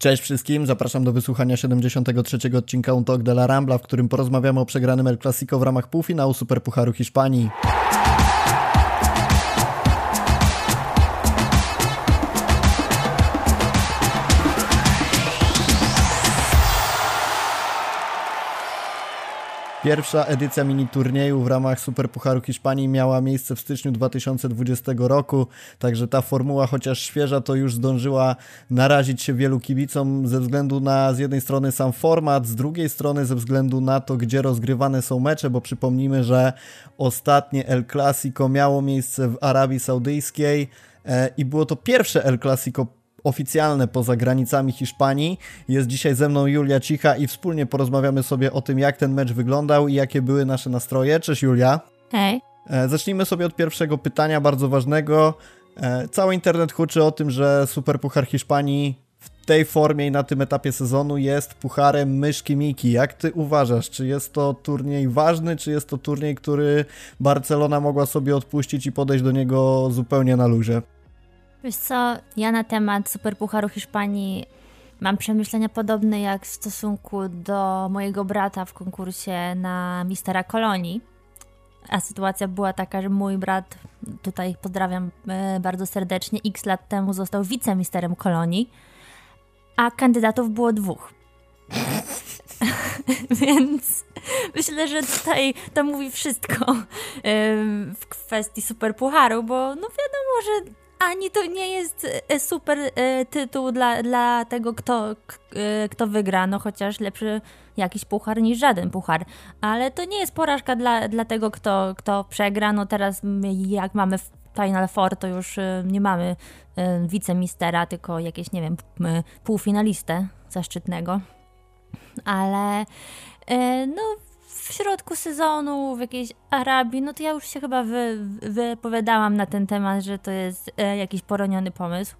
Cześć wszystkim, zapraszam do wysłuchania 73. odcinka Un Talk de la Rambla, w którym porozmawiamy o przegranym El Clasico w ramach półfinału Superpucharu Hiszpanii. Pierwsza edycja mini turnieju w ramach Superpucharu Hiszpanii miała miejsce w styczniu 2020 roku, także ta formuła, chociaż świeża, to już zdążyła narazić się wielu kibicom ze względu na z jednej strony sam format, z drugiej strony ze względu na to, gdzie rozgrywane są mecze, bo przypomnijmy, że ostatnie El Clasico miało miejsce w Arabii Saudyjskiej e, i było to pierwsze El Clasico oficjalne poza granicami Hiszpanii. Jest dzisiaj ze mną Julia Cicha i wspólnie porozmawiamy sobie o tym, jak ten mecz wyglądał i jakie były nasze nastroje. Cześć Julia. Hej. E, zacznijmy sobie od pierwszego pytania, bardzo ważnego. E, cały internet huczy o tym, że Superpuchar Hiszpanii w tej formie i na tym etapie sezonu jest pucharem myszki Miki. Jak ty uważasz, czy jest to turniej ważny, czy jest to turniej, który Barcelona mogła sobie odpuścić i podejść do niego zupełnie na luzie? Wiesz co, ja na temat Superpucharu Hiszpanii mam przemyślenia podobne jak w stosunku do mojego brata w konkursie na Mistera Kolonii. A sytuacja była taka, że mój brat, tutaj pozdrawiam e, bardzo serdecznie, x lat temu został wicemisterem Kolonii, a kandydatów było dwóch. Więc myślę, że tutaj to mówi wszystko e, w kwestii Superpucharu, bo no wiadomo, że ani to nie jest e, super e, tytuł dla, dla tego, kto, e, kto wygra, no chociaż lepszy jakiś puchar niż żaden puchar. Ale to nie jest porażka dla, dla tego, kto, kto przegra. No teraz jak mamy Final Four, to już nie mamy wicemistera, tylko jakieś, nie wiem, półfinalistę zaszczytnego. Ale no w środku sezonu, w jakiejś Arabii, no to ja już się chyba wy, wypowiadałam na ten temat, że to jest e, jakiś poroniony pomysł.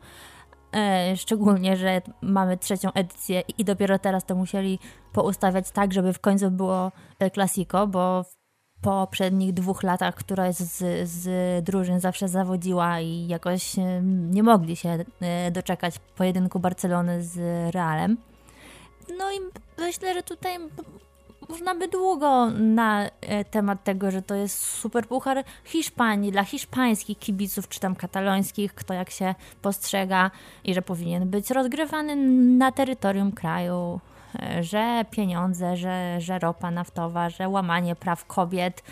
E, szczególnie, że mamy trzecią edycję i dopiero teraz to musieli poustawiać tak, żeby w końcu było klasiko, bo w poprzednich dwóch latach, która z, z drużyn zawsze zawodziła i jakoś e, nie mogli się e, doczekać pojedynku Barcelony z Realem. No i myślę, że tutaj można by długo na e, temat tego, że to jest super puchar Hiszpanii, dla hiszpańskich kibiców, czy tam katalońskich, kto jak się postrzega i że powinien być rozgrywany na terytorium kraju, e, że pieniądze, że, że ropa naftowa, że łamanie praw kobiet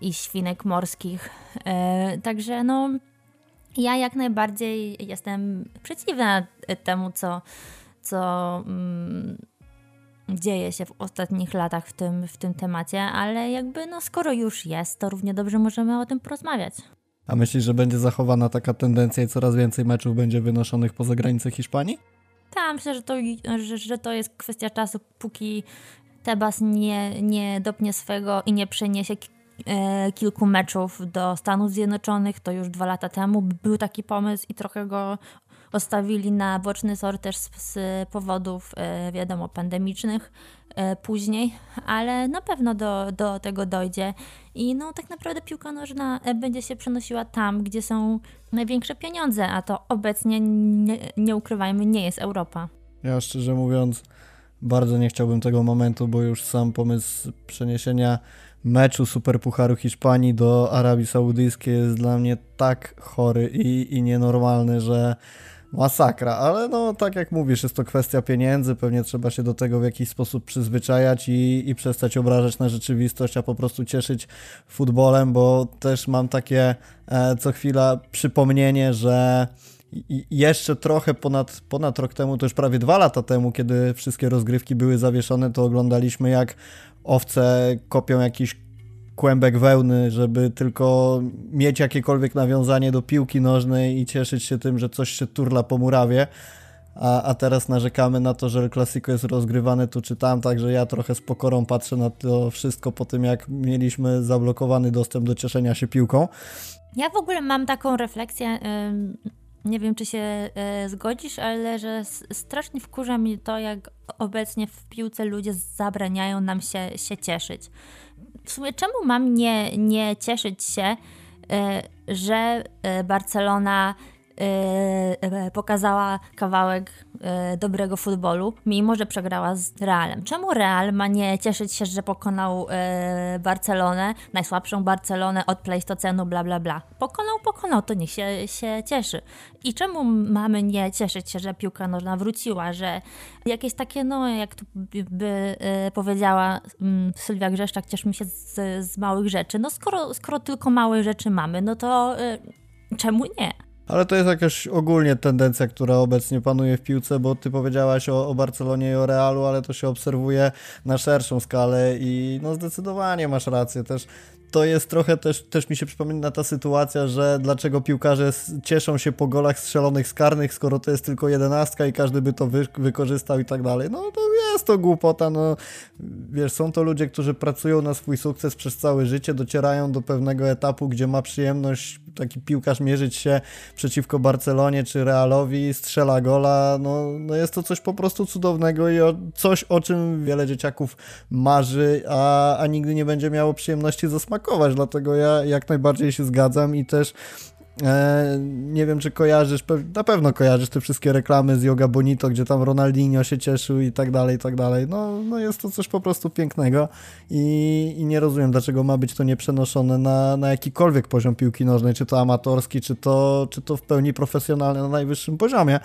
i świnek morskich. E, także no, ja jak najbardziej jestem przeciwna temu, co, co mm, dzieje się w ostatnich latach w tym, w tym temacie, ale jakby no skoro już jest, to równie dobrze możemy o tym porozmawiać. A myślisz, że będzie zachowana taka tendencja i coraz więcej meczów będzie wynoszonych poza granice Hiszpanii? Tak, myślę, że to, że, że to jest kwestia czasu, póki Tebas nie, nie dopnie swego i nie przeniesie e, kilku meczów do Stanów Zjednoczonych, to już dwa lata temu był taki pomysł i trochę go postawili na boczny tor też z, z powodów, e, wiadomo, pandemicznych e, później, ale na pewno do, do tego dojdzie. I no tak naprawdę piłka nożna e, będzie się przenosiła tam, gdzie są największe pieniądze, a to obecnie, nie, nie ukrywajmy, nie jest Europa. Ja szczerze mówiąc, bardzo nie chciałbym tego momentu, bo już sam pomysł przeniesienia meczu Superpucharu Hiszpanii do Arabii Saudyjskiej jest dla mnie tak chory i, i nienormalny, że masakra, ale no tak jak mówisz, jest to kwestia pieniędzy, pewnie trzeba się do tego w jakiś sposób przyzwyczajać i, i przestać obrażać na rzeczywistość, a po prostu cieszyć futbolem, bo też mam takie e, co chwila przypomnienie, że jeszcze trochę ponad, ponad rok temu, to już prawie dwa lata temu, kiedy wszystkie rozgrywki były zawieszone, to oglądaliśmy jak owce kopią jakiś kłębek wełny, żeby tylko mieć jakiekolwiek nawiązanie do piłki nożnej i cieszyć się tym, że coś się turla po murawie. A, a teraz narzekamy na to, że El Clasico jest rozgrywany tu czy tam, także ja trochę z pokorą patrzę na to wszystko po tym, jak mieliśmy zablokowany dostęp do cieszenia się piłką. Ja w ogóle mam taką refleksję, nie wiem czy się e, zgodzisz, ale że strasznie wkurza mnie to, jak obecnie w piłce ludzie zabraniają nam się, się cieszyć w sumie czemu mam nie, nie cieszyć się, e, że e, Barcelona pokazała kawałek yy, dobrego futbolu, mimo że przegrała z Realem. Czemu Real ma nie cieszyć się, że pokonał Barcelonę, najsłabszą Barcelonę od Pleistocenu, bla bla bla? Pokonał, pokonał, to niech się, się cieszy. I czemu mamy nie cieszyć się, że piłka nożna wróciła, że jakieś takie, no jak tu by powiedziała mm, Sylwia Grzeszczak, cieszmy się z, z małych rzeczy. No skoro, skoro tylko małe rzeczy mamy, no to czemu nie? Ale to jest jakaś ogólnie tendencja, która obecnie panuje w piłce, bo ty powiedziałaś o, o, Barcelonie i o Realu, ale to się obserwuje na szerszą skalę i no zdecydowanie masz rację też to jest trochę też, też mi się przypomina ta sytuacja, że dlaczego piłkarze cieszą się po golach strzelonych z karnych, skoro to jest tylko jedenastka i każdy by to wy, wykorzystał i tak dalej. No to jest to głupota, no wiesz, są to ludzie, którzy pracują na swój sukces przez całe życie, docierają do pewnego etapu, gdzie ma przyjemność taki piłkarz mierzyć się przeciwko Barcelonie czy Realowi, strzela gola, no, no jest to coś po prostu cudownego i o, coś, o czym wiele dzieciaków marzy, a, a nigdy nie będzie miało przyjemności ze smaku dlatego ja jak najbardziej się zgadzam i też nie wiem, czy kojarzysz, na pewno kojarzysz te wszystkie reklamy z Yoga Bonito, gdzie tam Ronaldinho się cieszył i tak dalej, i tak dalej. No, no jest to coś po prostu pięknego i, i nie rozumiem, dlaczego ma być to nieprzenoszone na, na jakikolwiek poziom piłki nożnej, czy to amatorski, czy to, czy to w pełni profesjonalny na najwyższym poziomie.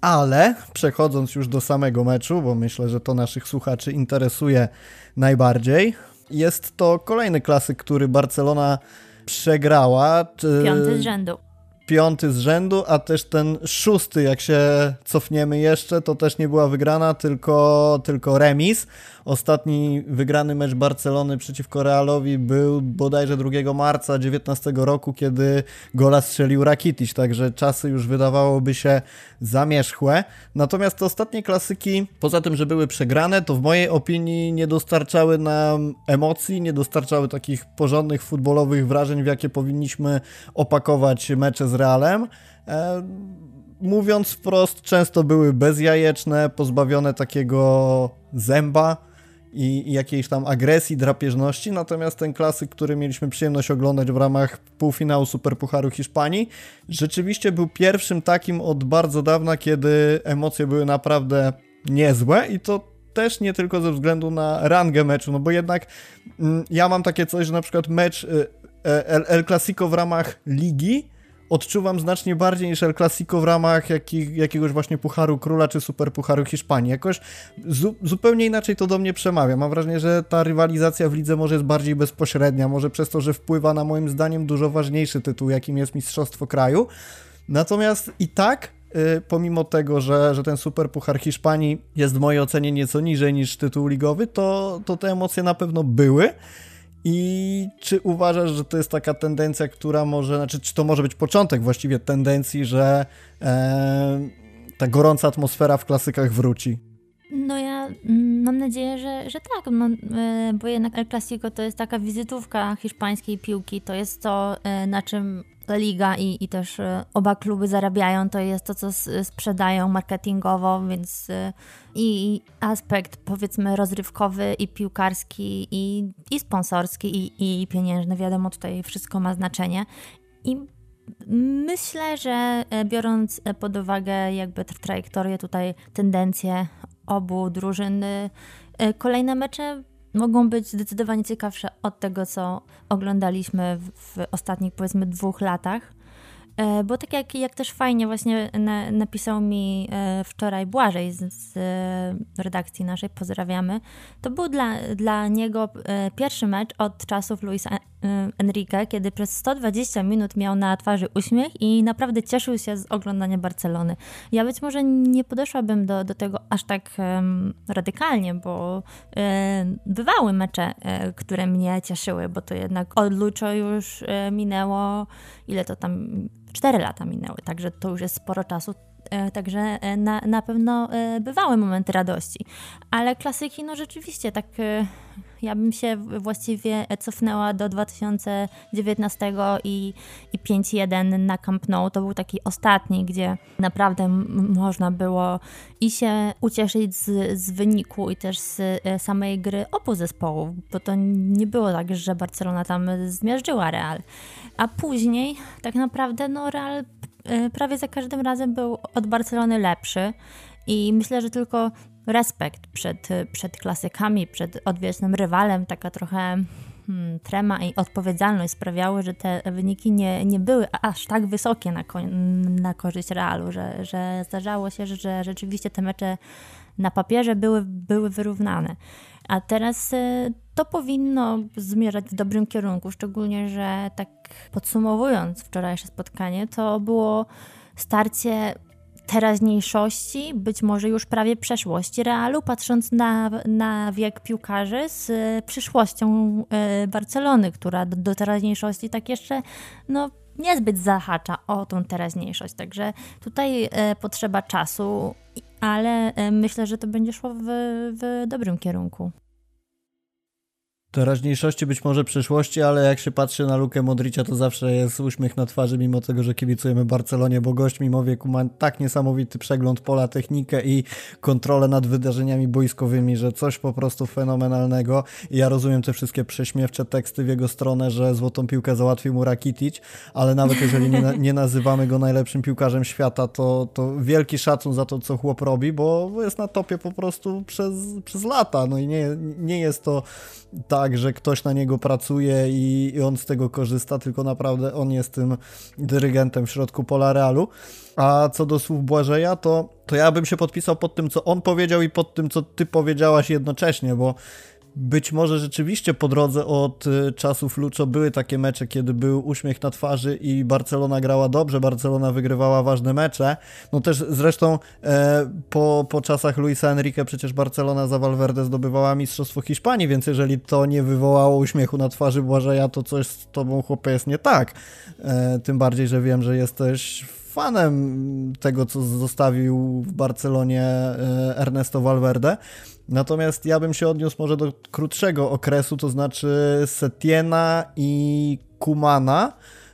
Ale przechodząc już do samego meczu, bo myślę, że to naszych słuchaczy interesuje najbardziej, jest to kolejny klasyk, który Barcelona przegrała. Piąty z rzędu. Piąty z rzędu, a też ten szósty, jak się cofniemy jeszcze, to też nie była wygrana, tylko, tylko remis. Ostatni wygrany mecz Barcelony przeciwko Realowi był bodajże 2 marca 19 roku, kiedy gola strzelił Rakitic, także czasy już wydawałoby się zamierzchłe. Natomiast te ostatnie klasyki, poza tym, że były przegrane, to w mojej opinii nie dostarczały nam emocji, nie dostarczały takich porządnych futbolowych wrażeń, w jakie powinniśmy opakować mecze z Realem. E, mówiąc wprost, często były bezjajeczne, pozbawione takiego zęba i, jakiejś tam agresji, drapieżności, natomiast ten klasyk, który mieliśmy przyjemność oglądać w ramach półfinału Superpucharu Hiszpanii, rzeczywiście był pierwszym takim od bardzo dawna, kiedy emocje były naprawdę niezłe. I to też nie tylko ze względu na rangę meczu, no bo jednak mm, ja mam takie coś, że na przykład mecz y, e, El Clasico w ramach ligi odczuwam znacznie bardziej niż El Clasico w ramach jakich, jakiegoś właśnie Pucharu Króla czy Super Pucharu Hiszpanii. Jakoś zu, zupełnie inaczej to do mnie przemawia. Mam wrażenie, że ta rywalizacja w lidze może jest bardziej bezpośrednia, może przez to, że wpływa na moim zdaniem dużo ważniejszy tytuł, jakim jest Mistrzostwo Kraju. Natomiast i tak y, pomimo tego, że, że ten super puchar Hiszpanii jest w mojej ocenie nieco niżej niż tytuł ligowy, to, to te emocje na pewno były. I czy uważasz, że to jest taka tendencja, która może, znaczy, czy to może być początek właściwie tendencji, że e, ta gorąca atmosfera w klasykach wróci? No ja mm, mam nadzieję, że, że tak, no, e, bo jednak El Clasico to jest taka wizytówka hiszpańskiej piłki, to jest to, e, na czym liga i, i też e, oba kluby zarabiają, to jest to, co sprzedają marketingowo, więc i aspekt powiedzmy rozrywkowy i piłkarski i, i sponsorski i, i pieniężny, wiadomo, tutaj wszystko ma znaczenie i Myślę, że biorąc pod uwagę jakby trajektorię tutaj, tendencje obu drużyn. Kolejne mecze mogą być zdecydowanie ciekawsze od tego, co oglądaliśmy w ostatnich powiedzmy dwóch latach. E, bo tak jak, jak też fajnie właśnie na, napisał mi e, wczoraj Błażej z, z, redakcji naszej, pozdrawiamy, to był dla, dla niego e, pierwszy mecz od czasów Luisa Enrique, kiedy przez 120 minut miał na twarzy uśmiech i naprawdę cieszył się z oglądania Barcelony. Ja być może nie podeszłabym do, do tego aż tak um, radykalnie, bo um, bywały mecze, um, które mnie cieszyły, bo to jednak od Lucho już minęło, ile to tam 4 lata minęły, także to już jest sporo czasu. E, także e, na, na pewno e, bywały momenty radości. Ale klasyki, no rzeczywiście, tak ja bym się właściwie cofnęła do 2019 i, i 5-1 na Camp Nou. To był taki ostatni, gdzie naprawdę można było i się ucieszyć z, z wyniku i też z samej gry obu zespołów, bo to nie było tak, że Barcelona tam zmiażdżyła Real. A później tak naprawdę no Real e, prawie za każdym razem był od Barcelony lepszy i myślę, że tylko respekt przed, przed klasykami, przed odwiecznym rywalem, taka trochę hmm, trema i odpowiedzialność sprawiały, że te wyniki nie, nie były aż tak wysokie na, na korzyść Realu, że, że zdarzało się, że rzeczywiście te mecze na papierze były, były wyrównane. A teraz y, to powinno zmierzać w dobrym kierunku, szczególnie, że tak podsumowując wczorajsze spotkanie, to było starcie teraźniejszości, być może już prawie przeszłości Realu, patrząc na, na wiek piłkarzy z przyszłością y, Barcelony, która do, do teraźniejszości tak jeszcze no, niezbyt zahacza o tą teraźniejszość. Także tutaj potrzeba czasu ale e, myślę, że to będzie szło w, w dobrym kierunku teraźniejszości, być może przyszłości, ale jak się patrzy na Lukę Modricia, to zawsze jest uśmiech na twarzy, mimo tego, że kibicujemy Barcelonie, bo gość mimo wieku ma tak niesamowity przegląd pola, technikę i kontrolę nad wydarzeniami boiskowymi, że coś po prostu fenomenalnego. I ja rozumiem te wszystkie prześmiewcze teksty w jego stronę, że złotą piłkę załatwił mu Rakitic, ale nawet jeżeli nie, nie nazywamy go najlepszym piłkarzem świata, to, to wielki szacun za to, co chłop robi, bo jest na topie po prostu przez, przez lata. No i nie, nie jest to tak, że ktoś na niego pracuje i, i on z tego korzysta, tylko naprawdę on jest tym dyrygentem w środku pola Realu. A co do słów Błażeja, to, to ja bym się podpisał pod tym, co on powiedział i pod tym, co ty powiedziałaś jednocześnie, bo być może rzeczywiście po drodze od y, czasów Lucho były takie mecze, kiedy był uśmiech na twarzy i Barcelona grała dobrze, Barcelona wygrywała ważne mecze. No też zresztą e, po, po czasach Luisa Enrique przecież Barcelona za Valverde zdobywała Mistrzostwo Hiszpanii, więc jeżeli to nie wywołało uśmiechu na twarzy Błażeja, to coś z tobą chłopie jest nie tak. E, tym bardziej, że wiem, że jesteś fanem tego, co zostawił w Barcelonie e, Ernesto Valverde. Natomiast ja bym się odniósł może do krótszego okresu, to znaczy Setiena i Kumana,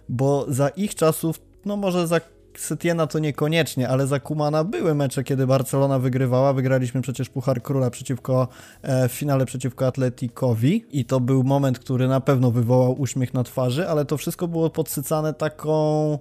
bo za ich czasów, no może za Setiena to niekoniecznie, ale za Kumana były mecze, kiedy Barcelona wygrywała. Wygraliśmy przecież Puchar Króla przeciwko, e, w finale przeciwko Atleticowi i to był moment, który na pewno wywołał uśmiech na twarzy, ale to wszystko było podsycane taką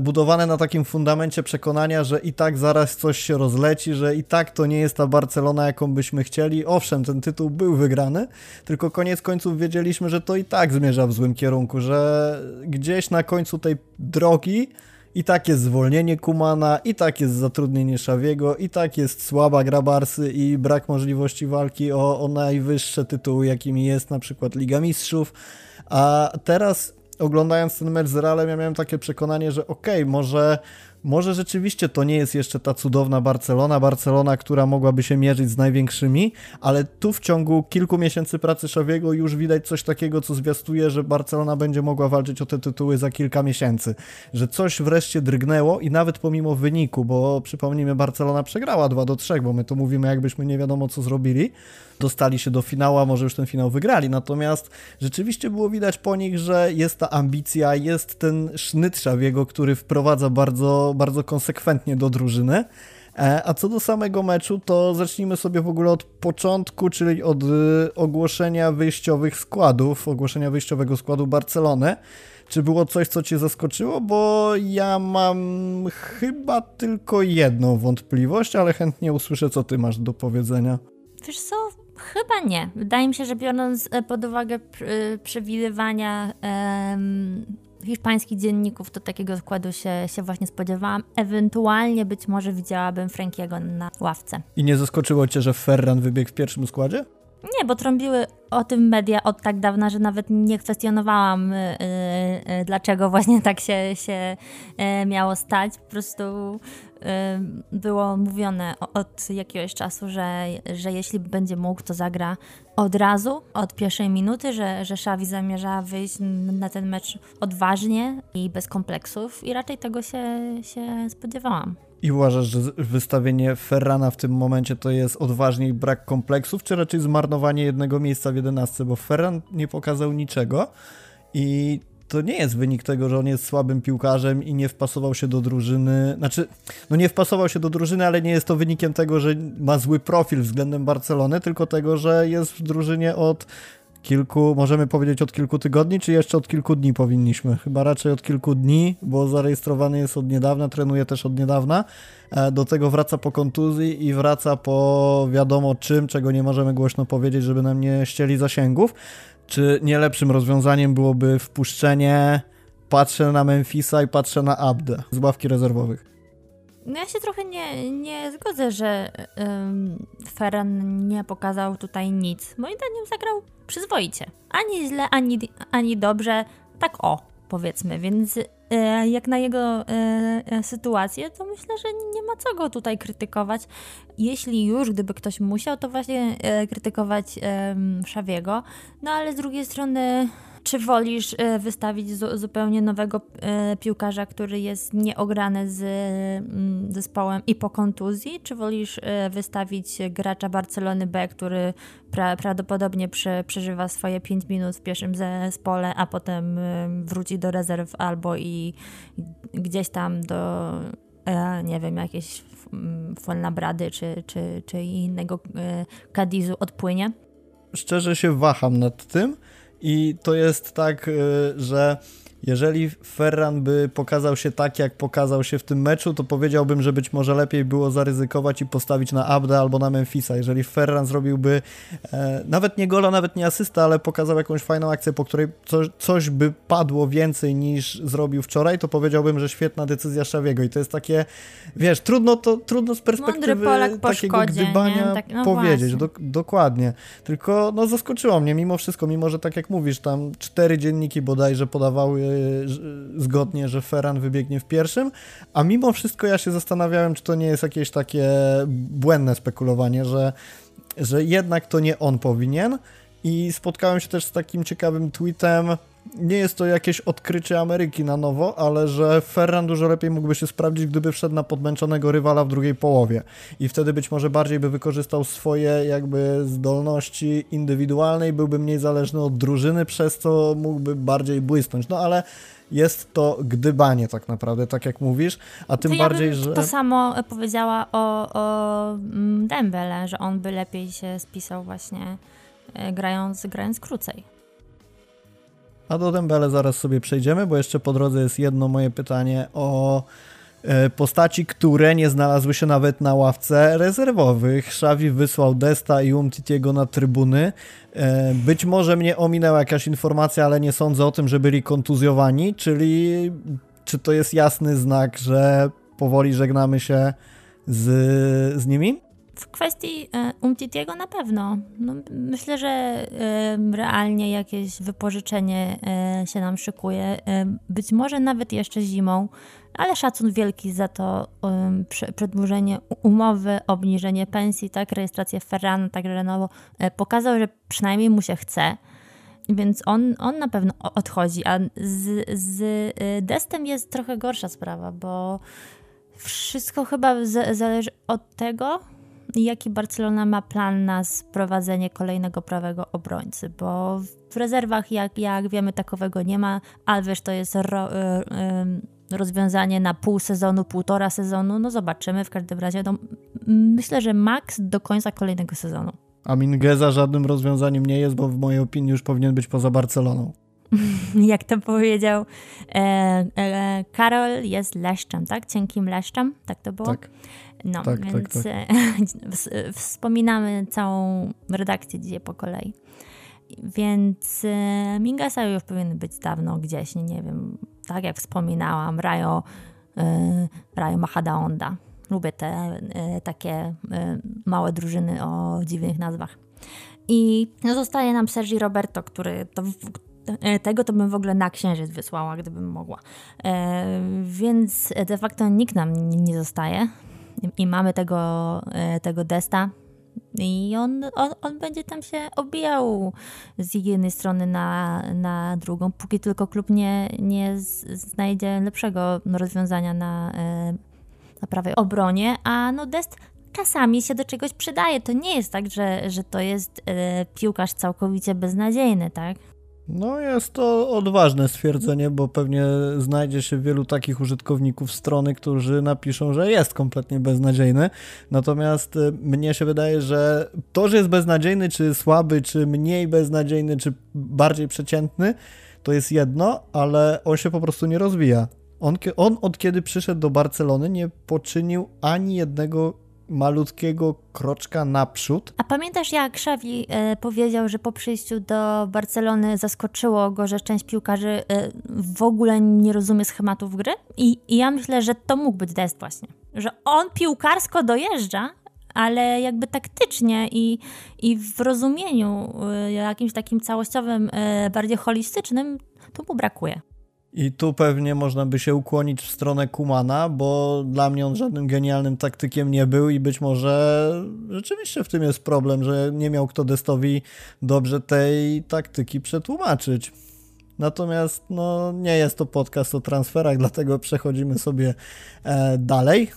budowane na takim fundamencie przekonania, że i tak zaraz coś się rozleci, że i tak to nie jest ta Barcelona, jaką byśmy chcieli. Owszem, ten tytuł był wygrany, tylko koniec końców wiedzieliśmy, że to i tak zmierza w złym kierunku, że gdzieś na końcu tej drogi i tak jest zwolnienie Kumana, i tak jest zatrudnienie Szawiego, i tak jest słaba gra Barsy i brak możliwości walki o, o najwyższe tytuły, jakimi jest na przykład Liga Mistrzów. A teraz oglądając ten mecz z Realem, ja miałem takie przekonanie, że okej, okay, może może rzeczywiście to nie jest jeszcze ta cudowna Barcelona, Barcelona, która mogłaby się mierzyć z największymi, ale tu w ciągu kilku miesięcy pracy Szawiego już widać coś takiego, co zwiastuje, że Barcelona będzie mogła walczyć o te tytuły za kilka miesięcy. Że coś wreszcie drgnęło i nawet pomimo wyniku, bo przypomnijmy, Barcelona przegrała 2 do 3, bo my tu mówimy, jakbyśmy nie wiadomo co zrobili, dostali się do finału, a może już ten finał wygrali. Natomiast rzeczywiście było widać po nich, że jest ta ambicja, jest ten sznyt Szawiego, który wprowadza bardzo bardzo, konsekwentnie do drużyny. E, a co do samego meczu, to zacznijmy sobie w ogóle od początku, czyli od y, ogłoszenia wyjściowych składów, ogłoszenia wyjściowego składu Barcelony. Czy było coś, co Cię zaskoczyło? Bo ja mam chyba tylko jedną wątpliwość, ale chętnie usłyszę, co Ty masz do powiedzenia. Wiesz co, chyba nie. Wydaje mi się, że biorąc e, pod uwagę przewidywania hiszpańskich dzienników, to takiego składu się, się właśnie spodziewałam. Ewentualnie być może widziałabym Frankiego na ławce. I nie zaskoczyło cię, że Ferran wybiegł w pierwszym składzie? Nie, bo trąbiły o tym media od tak dawna, że nawet nie kwestionowałam, yy, yy, dlaczego właśnie tak się, się yy, miało stać. Po prostu było mówione od jakiegoś czasu, że, że jeśli będzie mógł, to zagra od razu, od pierwszej minuty, że, że Xavi zamierza wyjść na ten mecz odważnie i bez kompleksów i raczej tego się, się spodziewałam. I uważasz, że wystawienie Ferrana w tym momencie to jest odważnie i brak kompleksów, czy raczej zmarnowanie jednego miejsca w 11? Bo Ferran nie pokazał niczego i to nie jest wynik tego, że on jest słabym piłkarzem i nie wpasował się do drużyny. Znaczy, no nie wpasował się do drużyny, ale nie jest to wynikiem tego, że ma zły profil względem Barcelony, tylko tego, że jest w drużynie od kilku, możemy powiedzieć od kilku tygodni, czy jeszcze od kilku dni powinniśmy? Chyba raczej od kilku dni, bo zarejestrowany jest od niedawna, trenuje też od niedawna. E, do tego wraca po kontuzji i wraca po wiadomo czym, czego nie możemy głośno powiedzieć, żeby nam nie ścieli zasięgów. Czy nie lepszym rozwiązaniem byłoby wpuszczenie, patrzę na Memphisa i patrzę na Abdę z ławki rezerwowych? No ja się trochę nie, nie zgodzę, że um, Ferran nie pokazał tutaj nic. Moim zdaniem zagrał przyzwoicie. Ani źle, ani, ani dobrze. Tak o, powiedzmy. Więc e, jak na jego e, e sytuację, to myślę, że nie ma co go tutaj krytykować. Jeśli już, gdyby ktoś musiał, to właśnie e, krytykować Szawiego. No ale z drugiej strony czy wolisz e, wystawić zupełnie nowego e, piłkarza, który jest nieograny z mm, zespołem i po kontuzji, czy wolisz e, wystawić gracza Barcelony B, który pra prawdopodobnie prze przeżywa swoje 5 minut w pierwszym zespole, a potem wróci do rezerw albo i gdzieś tam do nie wiem, jakieś Fuenlabrady czy, czy, czy innego Kadizu odpłynie? Szczerze się waham nad tym, i to jest tak, y, że jeżeli Ferran by pokazał się tak, jak pokazał się w tym meczu, to powiedziałbym, że być może lepiej było zaryzykować i postawić na Abda albo na Memphisa. Jeżeli Ferran zrobiłby e, nawet nie gola, nawet nie asysta, ale pokazał jakąś fajną akcję, po której coś, coś by padło więcej niż zrobił wczoraj, to powiedziałbym, że świetna decyzja Szawiego. I to jest takie, wiesz, trudno to trudno z perspektywy takiego szkodzie, gdybania tak, no powiedzieć. Do, dokładnie. Tylko no zaskoczyło mnie mimo wszystko, mimo że tak jak mówisz, tam cztery dzienniki bodajże podawały zgodnie, że Ferran wybiegnie w pierwszym, a mimo wszystko ja się zastanawiałem, czy to nie jest jakieś takie błędne spekulowanie, że, że jednak to nie on powinien. I spotkałem się też z takim ciekawym tweetem, nie jest to jakieś odkrycie Ameryki na nowo, ale że Ferran dużo lepiej mógłby się sprawdzić, gdyby wszedł na podmęczonego rywala w drugiej połowie. I wtedy być może bardziej by wykorzystał swoje jakby zdolności indywidualne i byłby mniej zależny od drużyny, przez co mógłby bardziej błysnąć. No ale jest to gdybanie tak naprawdę, tak jak mówisz, a tym to bardziej, ja że... to samo powiedziała o, o mm, Dembele, że on by lepiej się spisał właśnie e, grając, grając krócej. A do Dembele zaraz sobie przejdziemy, bo jeszcze po drodze jest jedno moje pytanie o e, postaci, które nie znalazły się nawet na ławce rezerwowych. Xavi wysłał Desta i Umtitiego na trybuny. E, być może mnie ominęła jakaś informacja, ale nie sądzę o tym, że byli kontuzjowani, czyli czy to jest jasny znak, że powoli żegnamy się z, z nimi? W kwestii e, Umtitiego na pewno. No, myślę, że e, realnie jakieś wypożyczenie e, się nam szykuje. Być może nawet jeszcze zimą, ale szacun wielki za to przedłużenie umowy, obniżenie pensji, tak, rejestrację Ferrana, tak Renault pokazał, że przynajmniej mu się chce. Więc on, on na pewno odchodzi, a z, z Destem jest trochę gorsza sprawa, bo wszystko chyba zależy od tego, jaki Barcelona ma plan na sprowadzenie kolejnego prawego obrońcy, bo w rezerwach, jak, jak wiemy, takowego nie ma. Alves to jest ro, y, y, rozwiązanie na pół sezonu, półtora sezonu. No zobaczymy w każdym razie. No, myślę, że maks do końca kolejnego sezonu. A Mingeza żadnym rozwiązaniem nie jest, bo w mojej opinii już powinien być poza Barceloną. Jak to powiedział e, e, Karol, jest leszczem, tak? Cienkim leszczem, tak to było? Tak. No, tak, więc tak, tak. E, wspominamy całą redakcję dzisiaj po kolei. Więc e, Mingasa już powinien być dawno gdzieś, nie wiem, tak jak wspominałam, Rayo, e, Rayo Mahadaonda. Lubię te takie małe drużyny o dziwnych nazwach. I no, zostaje nam Sergi Roberto, który to, tego to bym w ogóle na księżyc wysłała, gdybym mogła. więc de facto nikt nam nie zostaje i mamy tego, e, tego Desta. I on, on, on będzie tam się obijał z jednej strony na, na drugą, póki tylko klub nie, nie znajdzie lepszego rozwiązania na, e, na prawej obronie. A no Dest czasami się do czegoś przydaje. To nie jest tak, że, że to jest e, piłkarz całkowicie beznadziejny, tak? No jest to odważne stwierdzenie, bo pewnie znajdzie się wielu takich użytkowników strony, którzy napiszą, że jest kompletnie beznadziejny. Natomiast y, mnie się wydaje, że to, że jest beznadziejny, czy słaby, czy mniej beznadziejny, czy bardziej przeciętny, to jest jedno, ale on się po prostu nie rozwija. On, on od kiedy przyszedł do Barcelony nie poczynił ani jednego malutkiego kroczka naprzód. A pamiętasz jak Xavi e, powiedział, że po przyjściu do Barcelony zaskoczyło go, że część piłkarzy e, w ogóle nie rozumie schematów gry? I, I ja myślę, że to mógł być Dest właśnie. Że on piłkarsko dojeżdża, ale jakby taktycznie i, i w rozumieniu e, jakimś takim całościowym, e, bardziej holistycznym, to mu brakuje. I tu pewnie można by się ukłonić w stronę Kumana, bo dla mnie on żadnym genialnym taktykiem nie był i być może rzeczywiście w tym jest problem, że nie miał kto Destowi dobrze tej taktyki przetłumaczyć. Natomiast no, nie jest to podcast o transferach, dlatego przechodzimy sobie e, dalej.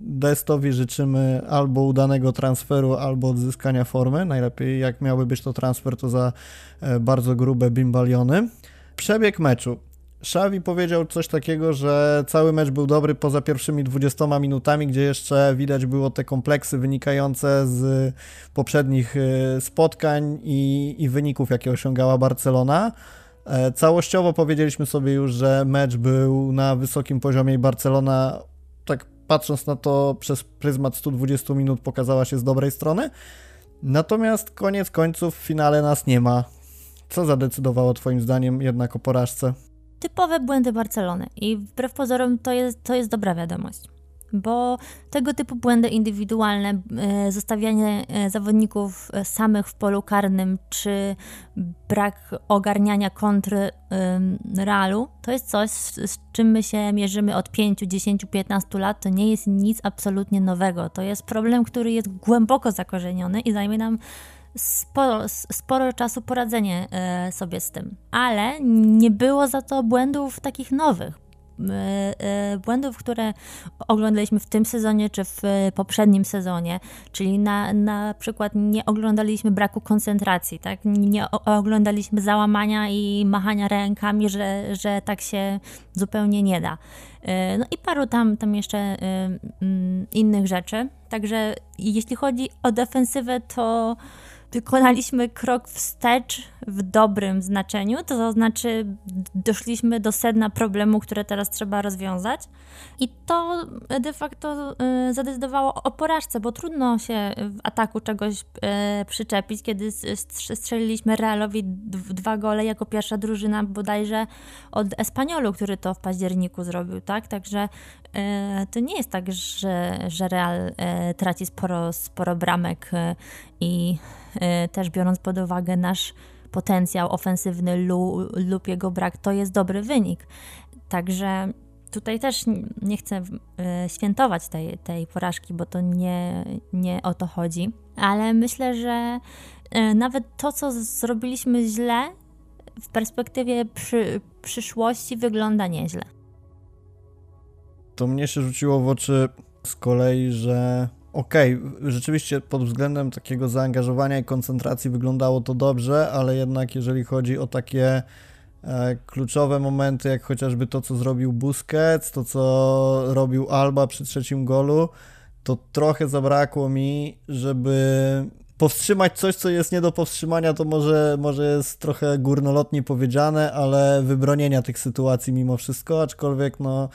Destowi życzymy albo udanego transferu, albo odzyskania formy. Najlepiej, jak miałby być to transfer, to za e, bardzo grube bimbaliony. Przebieg meczu. Xavi powiedział coś takiego, że cały mecz był dobry poza pierwszymi 20 minutami, gdzie jeszcze widać było te kompleksy wynikające z poprzednich e, spotkań i, i wyników, jakie osiągała Barcelona. E, całościowo powiedzieliśmy sobie już, że mecz był na wysokim poziomie i Barcelona, tak patrząc na to przez pryzmat 120 minut, pokazała się z dobrej strony. Natomiast koniec końców w finale nas nie ma. Co zadecydowało Twoim zdaniem jednak o porażce? Typowe błędy Barcelony i wbrew pozorom to jest, to jest dobra wiadomość. Bo tego typu błędy indywidualne, e, zostawianie e, zawodników e, samych w polu karnym, czy brak ogarniania kontry Realu, to jest coś, z czym my się mierzymy od 5, 10, 15 lat. To nie jest nic absolutnie nowego. To jest problem, który jest głęboko zakorzeniony i zajmie nam sporo, sporo czasu poradzenie e, sobie z tym. Ale nie było za to błędów takich nowych. E, e, błędów, które oglądaliśmy w tym sezonie czy w poprzednim sezonie, czyli na, na przykład nie oglądaliśmy braku koncentracji, tak? nie oglądaliśmy załamania i machania rękami, że, że tak się zupełnie nie da. No i paru tam, tam jeszcze mm, innych rzeczy. Także jeśli chodzi o defensywę, to wykonaliśmy krok wstecz w dobrym znaczeniu, to znaczy doszliśmy do sedna problemu, które teraz trzeba rozwiązać. I to de facto y, zadecydowało o porażce, bo trudno się w ataku czegoś y, przyczepić, kiedy strzeliliśmy Realowi dwa gole jako pierwsza drużyna bodajże od Espaniolu, który to w październiku zrobił, tak? Także y, to nie jest tak, że, że Real traci sporo, sporo bramek i też biorąc pod uwagę nasz potencjał ofensywny lub jego brak, to jest dobry wynik. Także tutaj też nie chcę y, świętować tej, tej porażki, bo to nie, nie o to chodzi, ale myślę, że y, nawet to, co zrobiliśmy źle, w perspektywie przy, przyszłości wygląda nieźle. To mnie się rzuciło w oczy z kolei, że okej, okay, rzeczywiście pod względem takiego zaangażowania i koncentracji wyglądało to dobrze, ale jednak jeżeli chodzi o takie e, kluczowe momenty, jak chociażby to, co zrobił Busquets, to, co robił Alba przy trzecim golu, to trochę zabrakło mi, żeby powstrzymać coś, co jest nie do powstrzymania, to może, może jest trochę górnolotnie powiedziane, ale wybronienia tych sytuacji mimo wszystko, aczkolwiek no,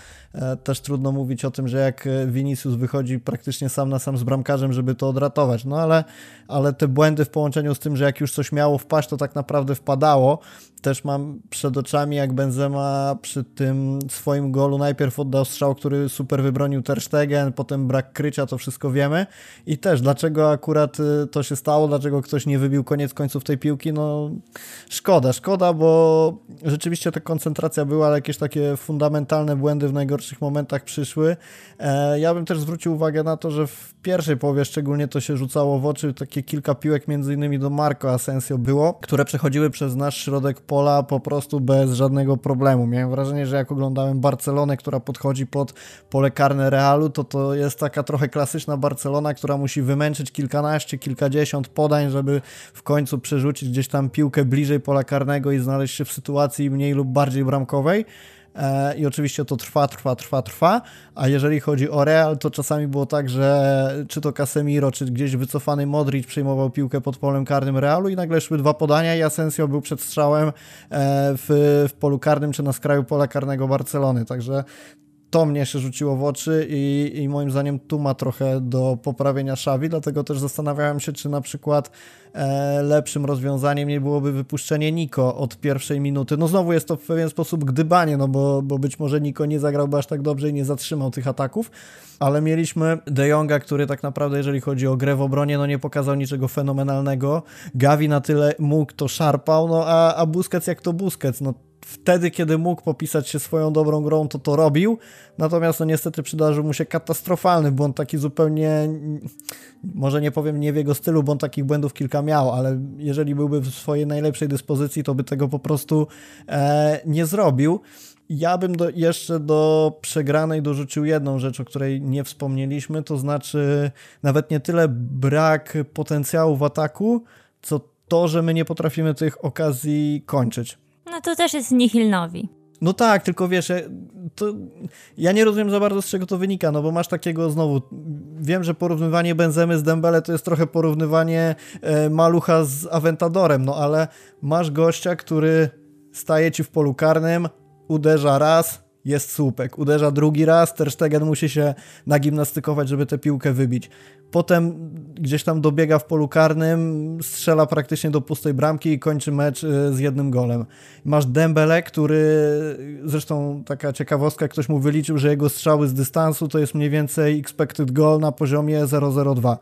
też trudno mówić o tym, że jak Vinicius wychodzi praktycznie sam na sam z bramkarzem, żeby to odratować, no ale, ale te błędy w połączeniu z tym, że jak już coś miało wpaść, to tak naprawdę wpadało, też mam przed oczami, jak Benzema przy tym swoim golu najpierw oddał strzał, który super wybronił Ter Stegen, potem brak krycia, to wszystko wiemy. I też, dlaczego akurat y, to się stało, dlaczego ktoś nie wybił koniec końców tej piłki, no szkoda, szkoda, bo rzeczywiście ta koncentracja była, ale jakieś takie fundamentalne błędy w najgorszych momentach przyszły. E, ja bym też zwrócił uwagę na to, że w pierwszej połowie szczególnie to się rzucało w oczy, takie kilka piłek między innymi do Marco Asensio było, które przechodziły przez nasz środek pola po prostu bez żadnego problemu. Miałem wrażenie, że jak oglądałem Barcelonę, która podchodzi pod pole karne Realu, to to jest taka trochę klasyczna Barcelona, która musi wymęczyć kilkanaście, kilkadziesiąt kilkadziesiąt podań, żeby w końcu przerzucić gdzieś tam piłkę bliżej pola karnego i znaleźć się w sytuacji mniej lub bardziej bramkowej. E, I oczywiście to trwa, trwa, trwa, trwa. A jeżeli chodzi o Real, to czasami było tak, że czy to Casemiro, czy gdzieś wycofany Modric przejmował piłkę pod polem karnym Realu i nagle szły dwa podania i Asensio był przed strzałem e, w, w polu karnym, czy na skraju pola karnego Barcelony. Także to mnie się rzuciło w oczy i, i moim zdaniem tu ma trochę do poprawienia Szawi, dlatego też zastanawiałem się, czy na przykład e, lepszym rozwiązaniem nie byłoby wypuszczenie Niko od pierwszej minuty. No znowu jest to w pewien sposób gdybanie, no bo, bo być może Niko nie zagrałby aż tak dobrze i nie zatrzymał tych ataków, ale mieliśmy De Jonga, który tak naprawdę jeżeli chodzi o grę w obronie, no nie pokazał niczego fenomenalnego. Gavi na tyle mógł, to szarpał, no a, a Busquets jak to Busquets, no wtedy, kiedy mógł popisać się swoją dobrą grą, to to robił. Natomiast no niestety przydarzył mu się katastrofalny błąd, taki zupełnie, może nie powiem nie w jego stylu, bo on takich błędów kilka miał, ale jeżeli byłby w swojej najlepszej dyspozycji, to by tego po prostu e, nie zrobił. Ja bym do, jeszcze do przegranej dorzucił jedną rzecz, o której nie wspomnieliśmy, to znaczy nawet nie tyle brak potencjału w ataku, co to, że my nie potrafimy tych okazji kończyć. No to też jest nihilnowi. No tak, tylko wiesz, to ja nie rozumiem za bardzo z czego to wynika, no bo masz takiego znowu, wiem, że porównywanie Benzemy z Dembele to jest trochę porównywanie e, Malucha z Aventadorem, no ale masz gościa, który staje ci w polu karnym, uderza raz, jest słupek. Uderza drugi raz, Ter Stegen musi się nagimnastykować, żeby tę piłkę wybić. Potem gdzieś tam dobiega w polu karnym, strzela praktycznie do pustej bramki i kończy mecz y, z jednym golem. Masz Dembele, który, zresztą taka ciekawostka, ktoś mu wyliczył, że jego strzały z dystansu to jest mniej więcej expected goal na poziomie 0,02.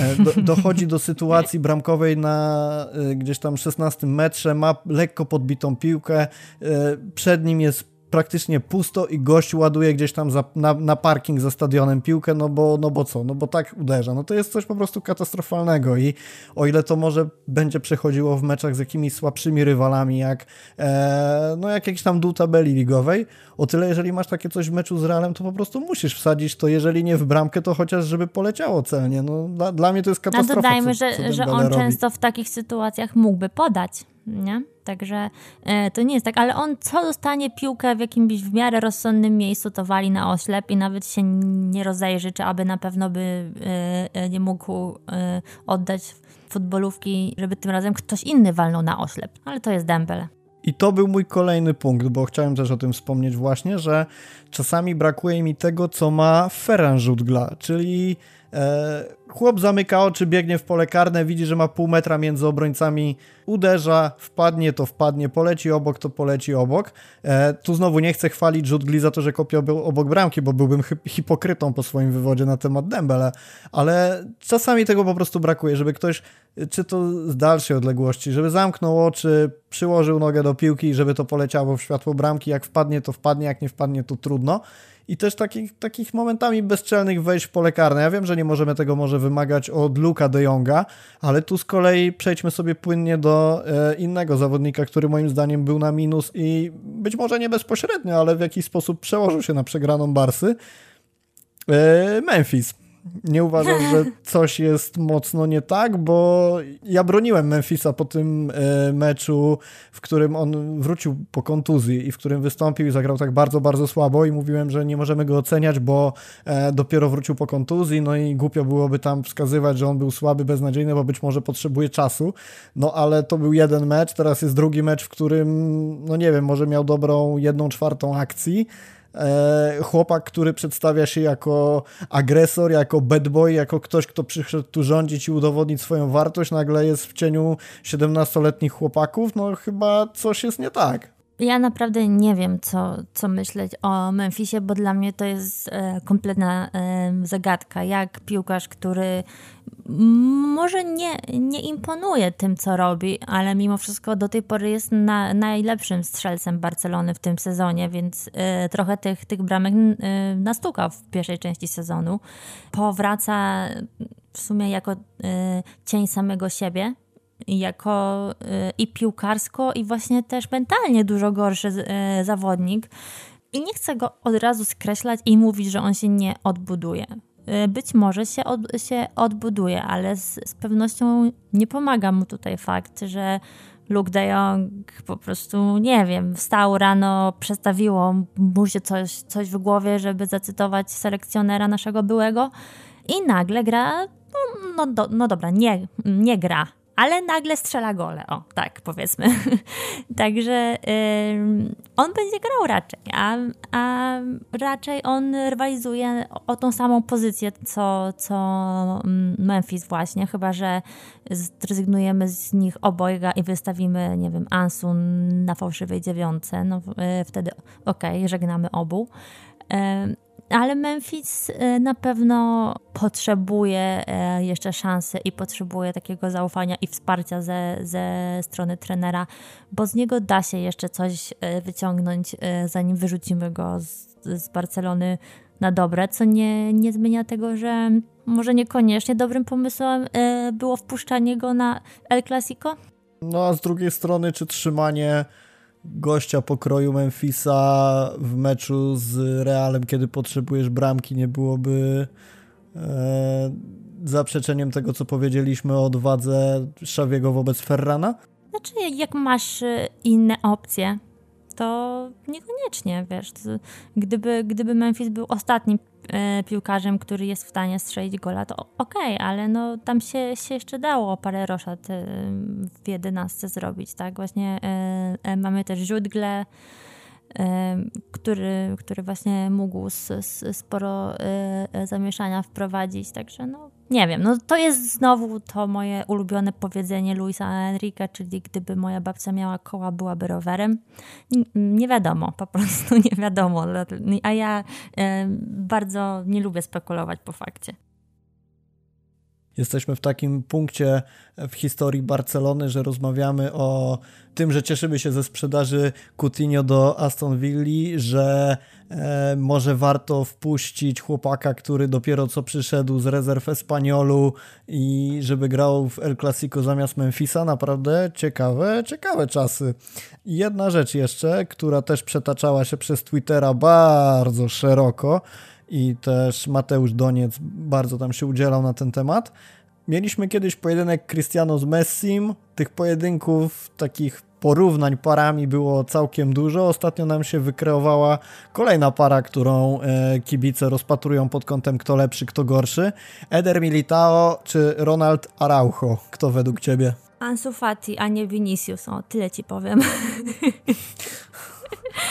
E, do, dochodzi do sytuacji bramkowej na y, gdzieś tam 16 metrze, ma lekko podbitą piłkę, y, przed nim jest praktycznie pusto i gość ładuje gdzieś tam za, na, na, parking za stadionem piłkę, no bo, no bo co, no bo tak uderza. No to jest coś po prostu katastrofalnego i o ile to może będzie przechodziło w meczach z jakimiś słabszymi rywalami, jak e, no jak jakiś tam dół tabeli ligowej, o tyle jeżeli masz takie coś w meczu z Realem, to po prostu musisz wsadzić to, jeżeli nie w bramkę, to chociaż żeby poleciało celnie. No dla, dla mnie to jest katastrofa. No dodajmy, co, co że, że on robi. często w takich sytuacjach mógłby podać nie? Także e, to nie jest tak, ale on co dostanie piłkę w jakimś w miarę rozsądnym miejscu, to wali na oślep i nawet się nie rozejrzy, czy aby na pewno by e, e, nie mógł e, oddać futbolówki, żeby tym razem ktoś inny walnął na oślep. Ale to jest Dembele. I to był mój kolejny punkt, bo chciałem też o tym wspomnieć właśnie, że czasami brakuje mi tego, co ma Ferran Rzutgla, czyli E, chłop zamyka oczy, biegnie w pole karne, widzi, że ma pół metra między obrońcami, uderza, wpadnie, to wpadnie, poleci obok, to poleci obok. E, tu znowu nie chcę chwalić Rzut za to, że kopia był obok bramki, bo byłbym hipokrytą po swoim wywodzie na temat Dembele, ale czasami tego po prostu brakuje, żeby ktoś, czy to z dalszej odległości, żeby zamknął oczy, przyłożył nogę do piłki żeby to poleciało w światło bramki, jak wpadnie, to wpadnie, jak nie wpadnie, to trudno i też takich, takich momentami bezczelnych wejść w pole karne. Ja wiem, że nie możemy tego może wymagać od Luka de Jonga, ale tu z kolei przejdźmy sobie płynnie do e, innego zawodnika, który moim zdaniem był na minus i być może nie bezpośrednio, ale w jakiś sposób przełożył się na przegraną Barsy. E, Memphis nie uważasz, że coś jest mocno nie tak, bo ja broniłem Memphisa po tym e, meczu, w którym on wrócił po kontuzji i w którym wystąpił i zagrał tak bardzo, bardzo słabo i mówiłem, że nie możemy go oceniać, bo e, dopiero wrócił po kontuzji, no i głupio byłoby tam wskazywać, że on był słaby, beznadziejny, bo być może potrzebuje czasu, no ale to był jeden mecz, teraz jest drugi mecz, w którym, no nie wiem, może miał dobrą jedną czwartą akcji, chłopak, który przedstawia się jako agresor, jako bad boy, jako ktoś, kto przyszedł tu rządzić i udowodnić swoją wartość, nagle jest w cieniu 17-letnich chłopaków, no chyba coś jest nie tak. Ja naprawdę nie wiem, co, co myśleć o Memphisie, bo dla mnie to jest e, kompletna e, zagadka. Jak piłkarz, który może nie, nie imponuje tym, co robi, ale mimo wszystko do tej pory jest na, najlepszym strzelcem Barcelony w tym sezonie, więc e, trochę tych, tych bramek e, nastukał w pierwszej części sezonu. Powraca w sumie jako e, cień samego siebie jako y, i piłkarsko, i właśnie też mentalnie dużo gorszy y, zawodnik. I nie chcę go od razu skreślać i mówić, że on się nie odbuduje. y, być może się, od, się odbuduje, ale z, z pewnością nie pomaga mu tutaj fakt, że Luke de Jong po prostu, nie wiem, wstał rano, przestawiło mu się coś, coś w głowie, żeby zacytować selekcjonera naszego byłego i nagle gra, no, no, do, no dobra, nie, nie gra, ale nagle strzela gole, o tak powiedzmy. Także yy, on będzie grał raczej, a, a raczej on rywalizuje o tą samą pozycję, co, co Memphis właśnie, chyba że zrezygnujemy z nich obojga i wystawimy, nie wiem, Ansun na fałszywej dziewiątce, no yy, wtedy okej, okay, żegnamy obu. Yy, ale Memphis e, na pewno potrzebuje e, jeszcze szansy i potrzebuje takiego zaufania i wsparcia ze, ze strony trenera, bo z niego da się jeszcze coś e, wyciągnąć, zanim wyrzucimy go z, z Barcelony na dobre, co nie, nie zmienia tego, że może niekoniecznie dobrym pomysłem było wpuszczanie go na El Clasico. No a z drugiej strony, czy trzymanie gościa pokroju Memphisa w meczu z Realem, kiedy potrzebujesz bramki, nie byłoby e, zaprzeczeniem tego, co powiedzieliśmy o odwadze Szawiego wobec Ferrana? Znaczy, jak masz e, inne opcje, to niekoniecznie, wiesz. Gdyby, gdyby Memphis był ostatnim e, piłkarzem, który jest w stanie strzelić gola, to okej, okay, ale no tam się, się jeszcze dało parę roszad e, w jedenastce zrobić, tak? Właśnie e, mamy też Źródgle, który, który właśnie mógł sporo e, e, zamieszania wprowadzić, także no nie wiem, no to jest znowu to moje ulubione powiedzenie Luisa Enrique, czyli gdyby moja babcia miała koła, byłaby rowerem. Nie wiadomo, po prostu nie wiadomo, a ja bardzo nie lubię spekulować po fakcie. Jesteśmy w takim punkcie w historii Barcelony, że rozmawiamy o tym, że cieszymy się ze sprzedaży Coutinho do Aston Villa, że e, może warto wpuścić chłopaka, który dopiero co przyszedł z rezerw Espaniolu i żeby grał w El Clasico zamiast Memphisa. Naprawdę ciekawe, ciekawe czasy. I jedna rzecz jeszcze, która też przetaczała się przez Twittera bardzo szeroko, i też Mateusz Doniec bardzo tam się udzielał na ten temat. Mieliśmy kiedyś pojedynek Cristiano z Messim. Tych pojedynków takich porównań parami było całkiem dużo. Ostatnio nam się wykreowała kolejna para, którą e, kibice rozpatrują pod kątem kto lepszy, kto gorszy. Eder Militao czy Ronald Araujo? Kto według ciebie? Ansu Fati, a nie Vinicius. O, tyle ci powiem.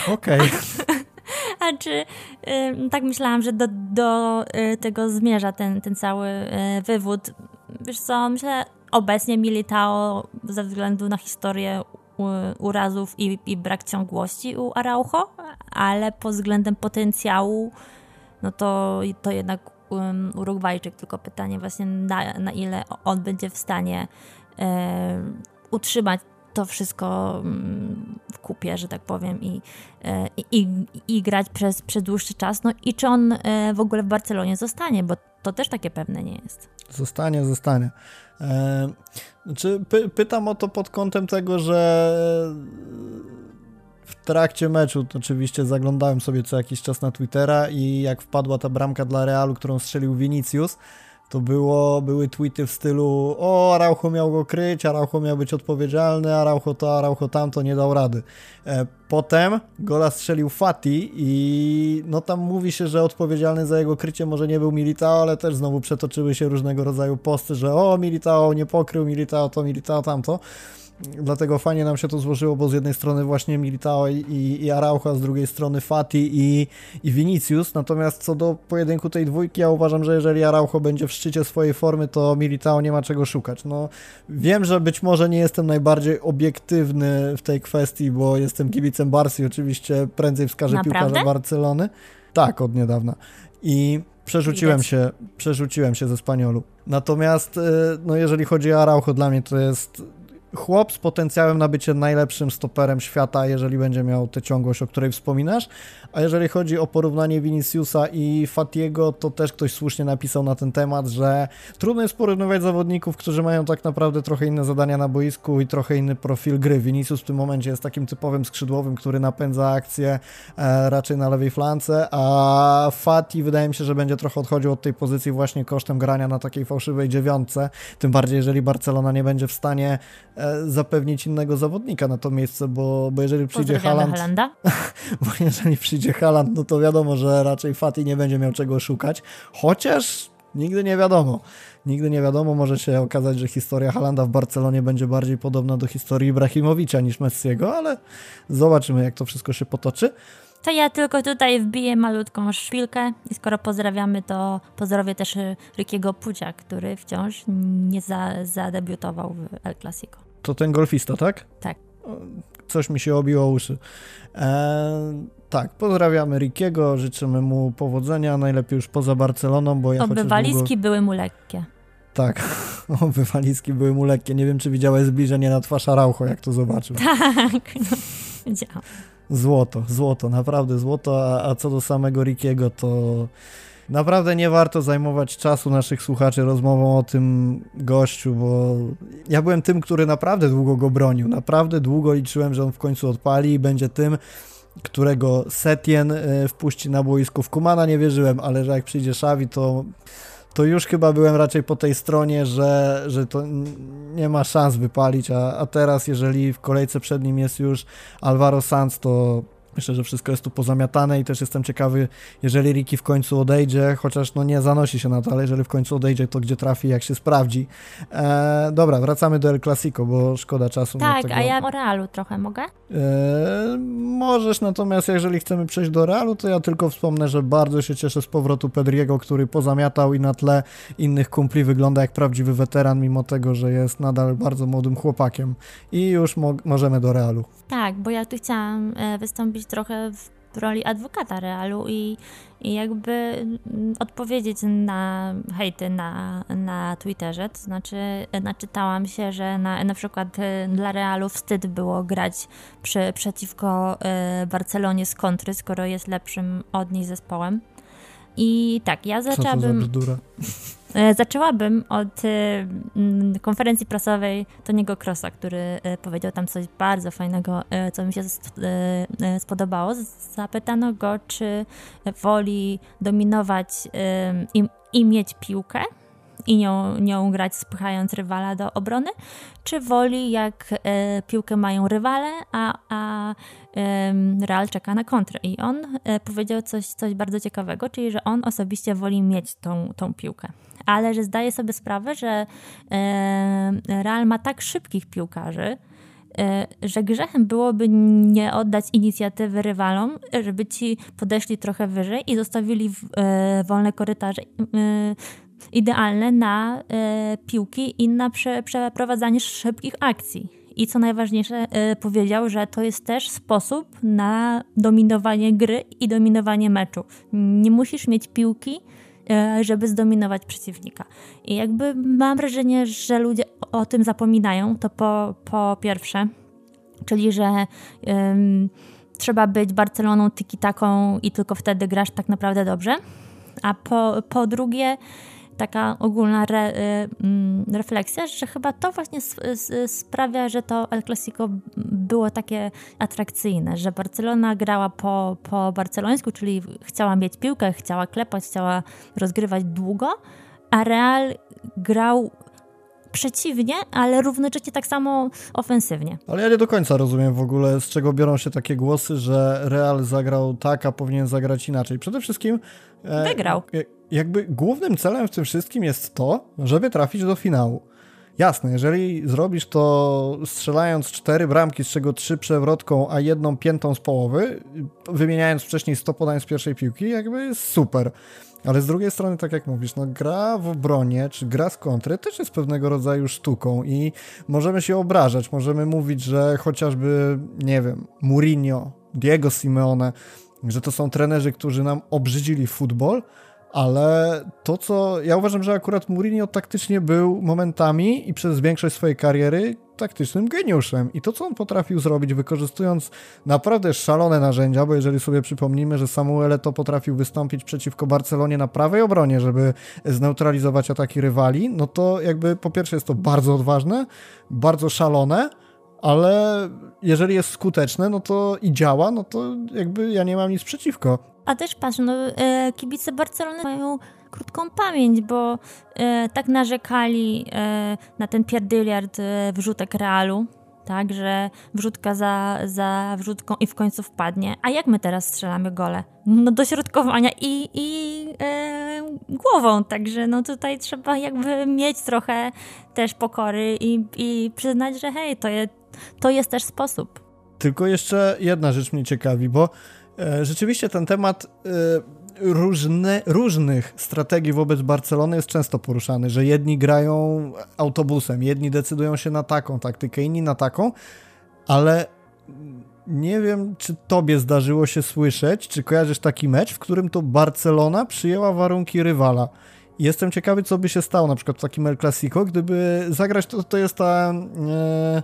Okej. Okay. A czy y, tak myślałam, że do, do y, tego zmierza ten, ten cały y, wywód. Wiesz co, myślę obecnie Militao ze względu na historię urazów i, i brak ciągłości u Araujo, ale pod względem potencjału, no to, to jednak um, Urugwajczyk, tylko pytanie właśnie na, na ile on będzie w stanie e, utrzymać to wszystko mm, w kupie, że tak powiem, i, e, i, i, i grać przez, przez dłuższy czas. No i czy on e, w ogóle w Barcelonie zostanie, bo to też takie pewne nie jest. Zostanie, zostanie. E, znaczy, py, pytam o to pod kątem tego, że w trakcie meczu oczywiście zaglądałem sobie co jakiś czas na Twittera i jak wpadła ta bramka dla Realu, którą strzelił Vinicius, to było, były tweety w stylu o, Araujo miał go kryć, Araujo miał być odpowiedzialny, Araujo to, Araujo tamto, nie dał rady. E, potem gola strzelił Fati i no tam mówi się, że odpowiedzialny za jego krycie może nie był Militao, ale też znowu przetoczyły się różnego rodzaju posty, że o, Militao nie pokrył, Militao to, Militao tamto. Dlatego fajnie nam się to złożyło, bo z jednej strony właśnie Militao i, i Araujo, z drugiej strony Fati i, i Vinicius. Natomiast co do pojedynku tej dwójki, ja uważam, że jeżeli Araujo będzie w szczycie swojej formy, to Militao nie ma czego szukać. No, wiem, że być może nie jestem najbardziej obiektywny w tej kwestii, bo jestem kibicem Barsi, oczywiście prędzej wskażę Naprawdę? piłkarza Barcelony. Tak, od niedawna. I przerzuciłem się, przerzuciłem się ze Spaniolu. Natomiast, e, no jeżeli chodzi o Araujo, dla mnie to jest chłop z potencjałem na bycie najlepszym stoperem świata, jeżeli będzie miał tę ciągłość, o której wspominasz. A jeżeli chodzi o porównanie Viniciusa i Fatiego, to też ktoś słusznie napisał na ten temat, że trudno jest porównywać zawodników, którzy mają tak naprawdę trochę inne zadania na boisku i trochę inny profil gry. Vinicius w tym momencie jest takim typowym skrzydłowym, który napędza akcję e, raczej na lewej flance, a Fati wydaje mi się, że będzie trochę odchodził od tej pozycji właśnie kosztem grania na takiej fałszywej dziewiątce, tym bardziej jeżeli Barcelona nie będzie w stanie e, zapewnić innego zawodnika na to miejsce, bo, bo jeżeli przyjdzie Haaland, Halanda. bo jeżeli przyjdzie Haaland, no to wiadomo, że raczej Fati nie będzie miał czego szukać, chociaż nigdy nie wiadomo. Nigdy nie wiadomo, może się okazać, że historia Halanda w Barcelonie będzie bardziej podobna do historii Ibrahimowicza niż Messiego, ale zobaczymy, jak to wszystko się potoczy. To ja tylko tutaj wbiję malutką szpilkę i skoro pozdrawiamy, to pozdrowię też Rikiego Pucia, który wciąż nie za, zadebiutował w El Clasico. To ten golfista, tak? Tak. Coś mi się obiło uszy. Eee, tak, pozdrawiamy Rikiego, życzymy mu powodzenia, najlepiej już poza Barceloną, bo ja Oby walizki długo... były mu lekkie. Tak, oby walizki były mu lekkie. Nie wiem, czy widziałeś zbliżenie na twarz Araucho, jak to zobaczył. Tak, no, widziałam. Złoto, złoto, naprawdę złoto, a, a co do samego Rikiego, to naprawdę nie warto zajmować czasu naszych słuchaczy rozmową o tym gościu, bo ja byłem tym, który naprawdę długo go bronił, naprawdę długo liczyłem, że on w końcu odpali i będzie tym, którego Setien e, wpuści na boisku. W Kumana nie wierzyłem, ale że jak przyjdzie Xavi, to to już chyba byłem raczej po tej stronie, że, że to nie ma szans wypalić, a, a teraz jeżeli w kolejce przed nim jest już Alvaro Sanz, to Myślę, że wszystko jest tu pozamiatane i też jestem ciekawy, jeżeli Ricky w końcu odejdzie, chociaż no nie zanosi się na to, ale jeżeli w końcu odejdzie, to gdzie trafi, jak się sprawdzi. E, dobra, wracamy do El Clasico, bo szkoda czasu. Tak, tego... a ja o Realu trochę mogę? E, możesz, natomiast jeżeli chcemy przejść do Realu, to ja tylko wspomnę, że bardzo się cieszę z powrotu Pedriego, który pozamiatał i na tle innych kumpli wygląda jak prawdziwy weteran, mimo tego, że jest nadal bardzo młodym chłopakiem. I już mo możemy do Realu. Tak, bo ja tu chciałam e, trochę w roli adwokata Realu i, i jakby mm, odpowiedzieć na hejty na, na Twitterze. To znaczy, naczytałam się, że na, na przykład e, dla Realu wstyd było grać przy, przeciwko Barcelonie z kontry, skoro jest lepszym od niej zespołem. I tak, ja zaczęłabym. Co to za bzdura? E, zaczęłabym od e, konferencji prasowej Toniego Crossa, który e, powiedział tam coś bardzo fajnego, co mi się spodobało. Zapytano go, czy woli dominować i, i mieć piłkę, i nią, nią grać, spychając rywala do obrony, czy woli, jak piłkę mają rywale, a, a Real czeka na kontrę. I on powiedział coś, coś bardzo ciekawego, czyli że on osobiście woli mieć tą, tą piłkę. Ale że zdaje sobie sprawę, że Real ma tak szybkich piłkarzy, e, że grzechem byłoby nie oddać inicjatywy rywalom, żeby ci podeszli trochę wyżej i zostawili e, wolne korytarze e, idealne na e, piłki i na prze, przeprowadzanie szybkich akcji. I co najważniejsze, e, powiedział, że to jest też sposób na dominowanie gry i dominowanie meczu. Nie musisz mieć piłki, e, żeby zdominować przeciwnika. I jakby mam wrażenie, że ludzie o tym zapominają, to po, po pierwsze, czyli że trzeba być Barceloną tiki-taką i tylko wtedy grasz tak naprawdę dobrze. A po, po drugie, taka ogólna re, y, mm, refleksja, że chyba to właśnie sprawia, że to El Clasico było takie atrakcyjne, że Barcelona grała po, po barcelońsku, czyli chciała mieć piłkę, chciała klepać, chciała rozgrywać długo, a Real grał przeciwnie, ale równocześnie tak samo ofensywnie. Ale ja nie do końca rozumiem w ogóle, z czego biorą się takie głosy, że Real zagrał tak, a powinien zagrać inaczej. Przede wszystkim... E, Wygrał. E, jakby głównym celem w tym wszystkim jest to, żeby trafić do finału. Jasne, jeżeli zrobisz to strzelając cztery bramki, z czego trzy przewrotką, a jedną piętą z połowy, wymieniając wcześniej 100 podań z pierwszej piłki, jakby super. Ale z drugiej strony, tak jak mówisz, no gra w obronie, czy gra z kontry też jest pewnego rodzaju sztuką i możemy się obrażać, możemy mówić, że chociażby, nie wiem, Mourinho, Diego Simeone, że to są trenerzy, którzy nam obrzydzili futbol, ale to, co ja uważam, że akurat Mourinho taktycznie był momentami i przez większość swojej kariery taktycznym geniuszem. I to, co on potrafił zrobić, wykorzystując naprawdę szalone narzędzia, bo jeżeli sobie przypomnimy, że Samuel to potrafił wystąpić przeciwko Barcelonie na prawej obronie, żeby zneutralizować ataki rywali, no to jakby po pierwsze jest to bardzo odważne, bardzo szalone, ale jeżeli jest skuteczne, no to i działa, no to jakby ja nie mam nic przeciwko. A też patrz, no e, kibice Barcelony mają krótką pamięć, bo e, tak narzekali e, na ten pierdyliard wrzutek Realu, tak, że wrzutka za, za wrzutką i w końcu wpadnie. A jak my teraz strzelamy gole? No do środkowania i, i głową, także no tutaj trzeba jakby mieć trochę też pokory i, i przyznać, że hej, to, je, to jest też sposób. Tylko jeszcze jedna rzecz mnie ciekawi, bo rzeczywiście ten temat e, różne, różnych strategii wobec Barcelony jest często poruszany, że jedni grają autobusem, jedni decydują się na taką taktykę, inni na taką, ale nie wiem, czy tobie zdarzyło się słyszeć, czy kojarzysz taki mecz, w którym to Barcelona przyjęła warunki rywala. Jestem ciekawy, co by się stało na przykład w takim El Clasico, gdyby zagrać, to, to jest ta e, e,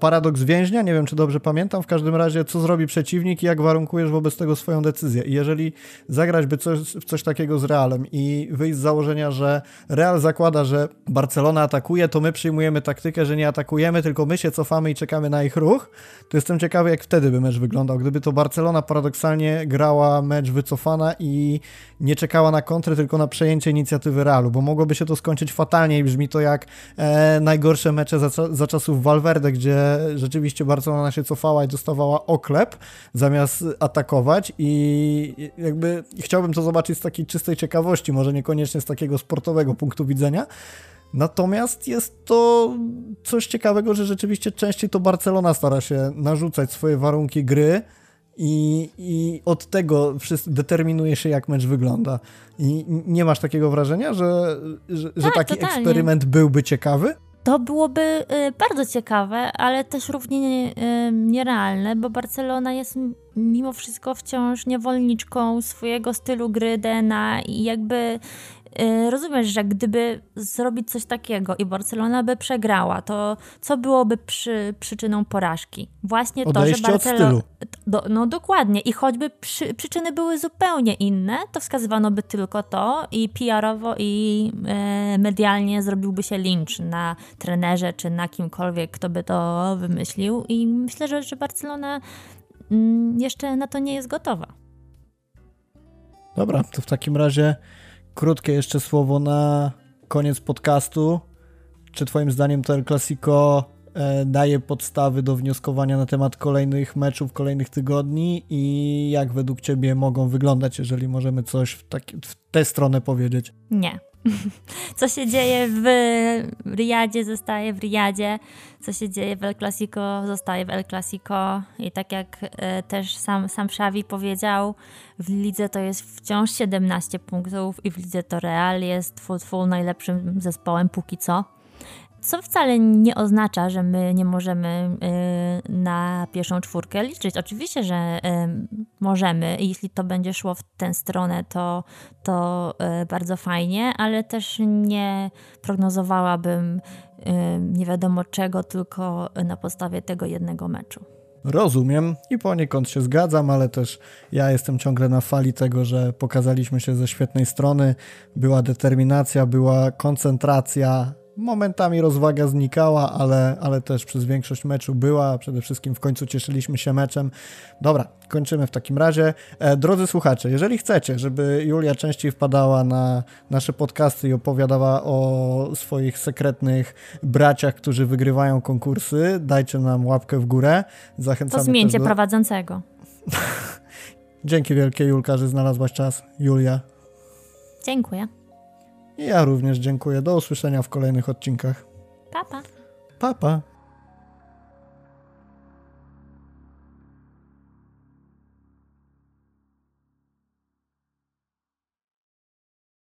paradoks więźnia, nie wiem, czy dobrze pamiętam, w każdym razie, co zrobi przeciwnik i jak warunkujesz wobec tego swoją decyzję. I jeżeli zagrać by coś, coś takiego z Realem i wyjść z założenia, że Real zakłada, że Barcelona atakuje, to my przyjmujemy taktykę, że nie atakujemy, tylko my się cofamy i czekamy na ich ruch, to jestem ciekawy, jak wtedy by mecz wyglądał. Gdyby to Barcelona paradoksalnie grała mecz wycofana i nie czekała na kontrę, tylko na przejęcie inicjatywy Realu, bo mogłoby się to skończyć fatalnie i brzmi to jak e, najgorsze mecze za, za czasów Valverde, gdzie rzeczywiście Barcelona się cofała i dostawała oklep zamiast atakować i jakby chciałbym to zobaczyć z takiej czystej ciekawości, może niekoniecznie z takiego sportowego punktu widzenia, Natomiast jest to coś ciekawego, że rzeczywiście częściej to Barcelona stara się narzucać swoje warunki gry i, i od tego determinuje się, jak mecz wygląda. I nie masz takiego wrażenia, że, że, tak, że taki totalnie. eksperyment byłby ciekawy? To byłoby y, bardzo ciekawe, ale też równie y, nierealne, bo Barcelona jest mimo wszystko wciąż niewolniczką swojego stylu gry DNA i jakby rozumiesz, że gdyby zrobić coś takiego i Barcelona by przegrała, to co byłoby przy, przyczyną porażki? Właśnie Odejście to, że Barcelona. Do, no dokładnie. I choćby przy, przyczyny były zupełnie inne, to wskazywano by tylko to i PR-owo i e, medialnie zrobiłby się lincz na trenerze czy na kimkolwiek, kto by to wymyślił. I myślę, że, że Barcelona mm, jeszcze na to nie jest gotowa. Dobra, to w takim razie krótkie jeszcze słowo na koniec podcastu. Czy Twoim zdaniem to El Clasico e, daje podstawy do wnioskowania na temat kolejnych meczów, kolejnych tygodni i jak według Ciebie mogą wyglądać, jeżeli możemy coś w, taki, w tę stronę powiedzieć? Nie. Co się dzieje w Riyadzie, zostaje w Riyadzie. Co się dzieje w El Clasico, zostaje w El Clasico. I tak jak e, też sam, sam Xavi powiedział, w lidze to jest wciąż 17 punktów i w lidze to Real jest full, full najlepszym zespołem póki co. Co wcale nie oznacza, że my nie możemy y, na pierwszą czwórkę liczyć. Oczywiście, że y, możemy i jeśli to będzie szło w tę stronę, to, to y, bardzo fajnie, ale też nie prognozowałabym nie wiadomo czego, tylko na podstawie tego jednego meczu. Rozumiem i poniekąd się zgadzam, ale też ja jestem ciągle na fali tego, że pokazaliśmy się ze świetnej strony. Była determinacja, była koncentracja, Momentami rozwaga znikała, ale, ale też przez większość meczu była. Przede wszystkim w końcu cieszyliśmy się meczem. Dobra, kończymy w takim razie. E, drodzy słuchacze, jeżeli chcecie, żeby Julia częściej wpadała na nasze podcasty i opowiadała o swoich sekretnych braciach, którzy wygrywają konkursy, dajcie nam łapkę w górę. Zachęcamy to zmieńcie do... prowadzącego. Dzięki wielkie Julka, że znalazłaś czas. Julia. Dziękuję. I ja również dziękuję. Do usłyszenia w kolejnych odcinkach. Papa. Papa.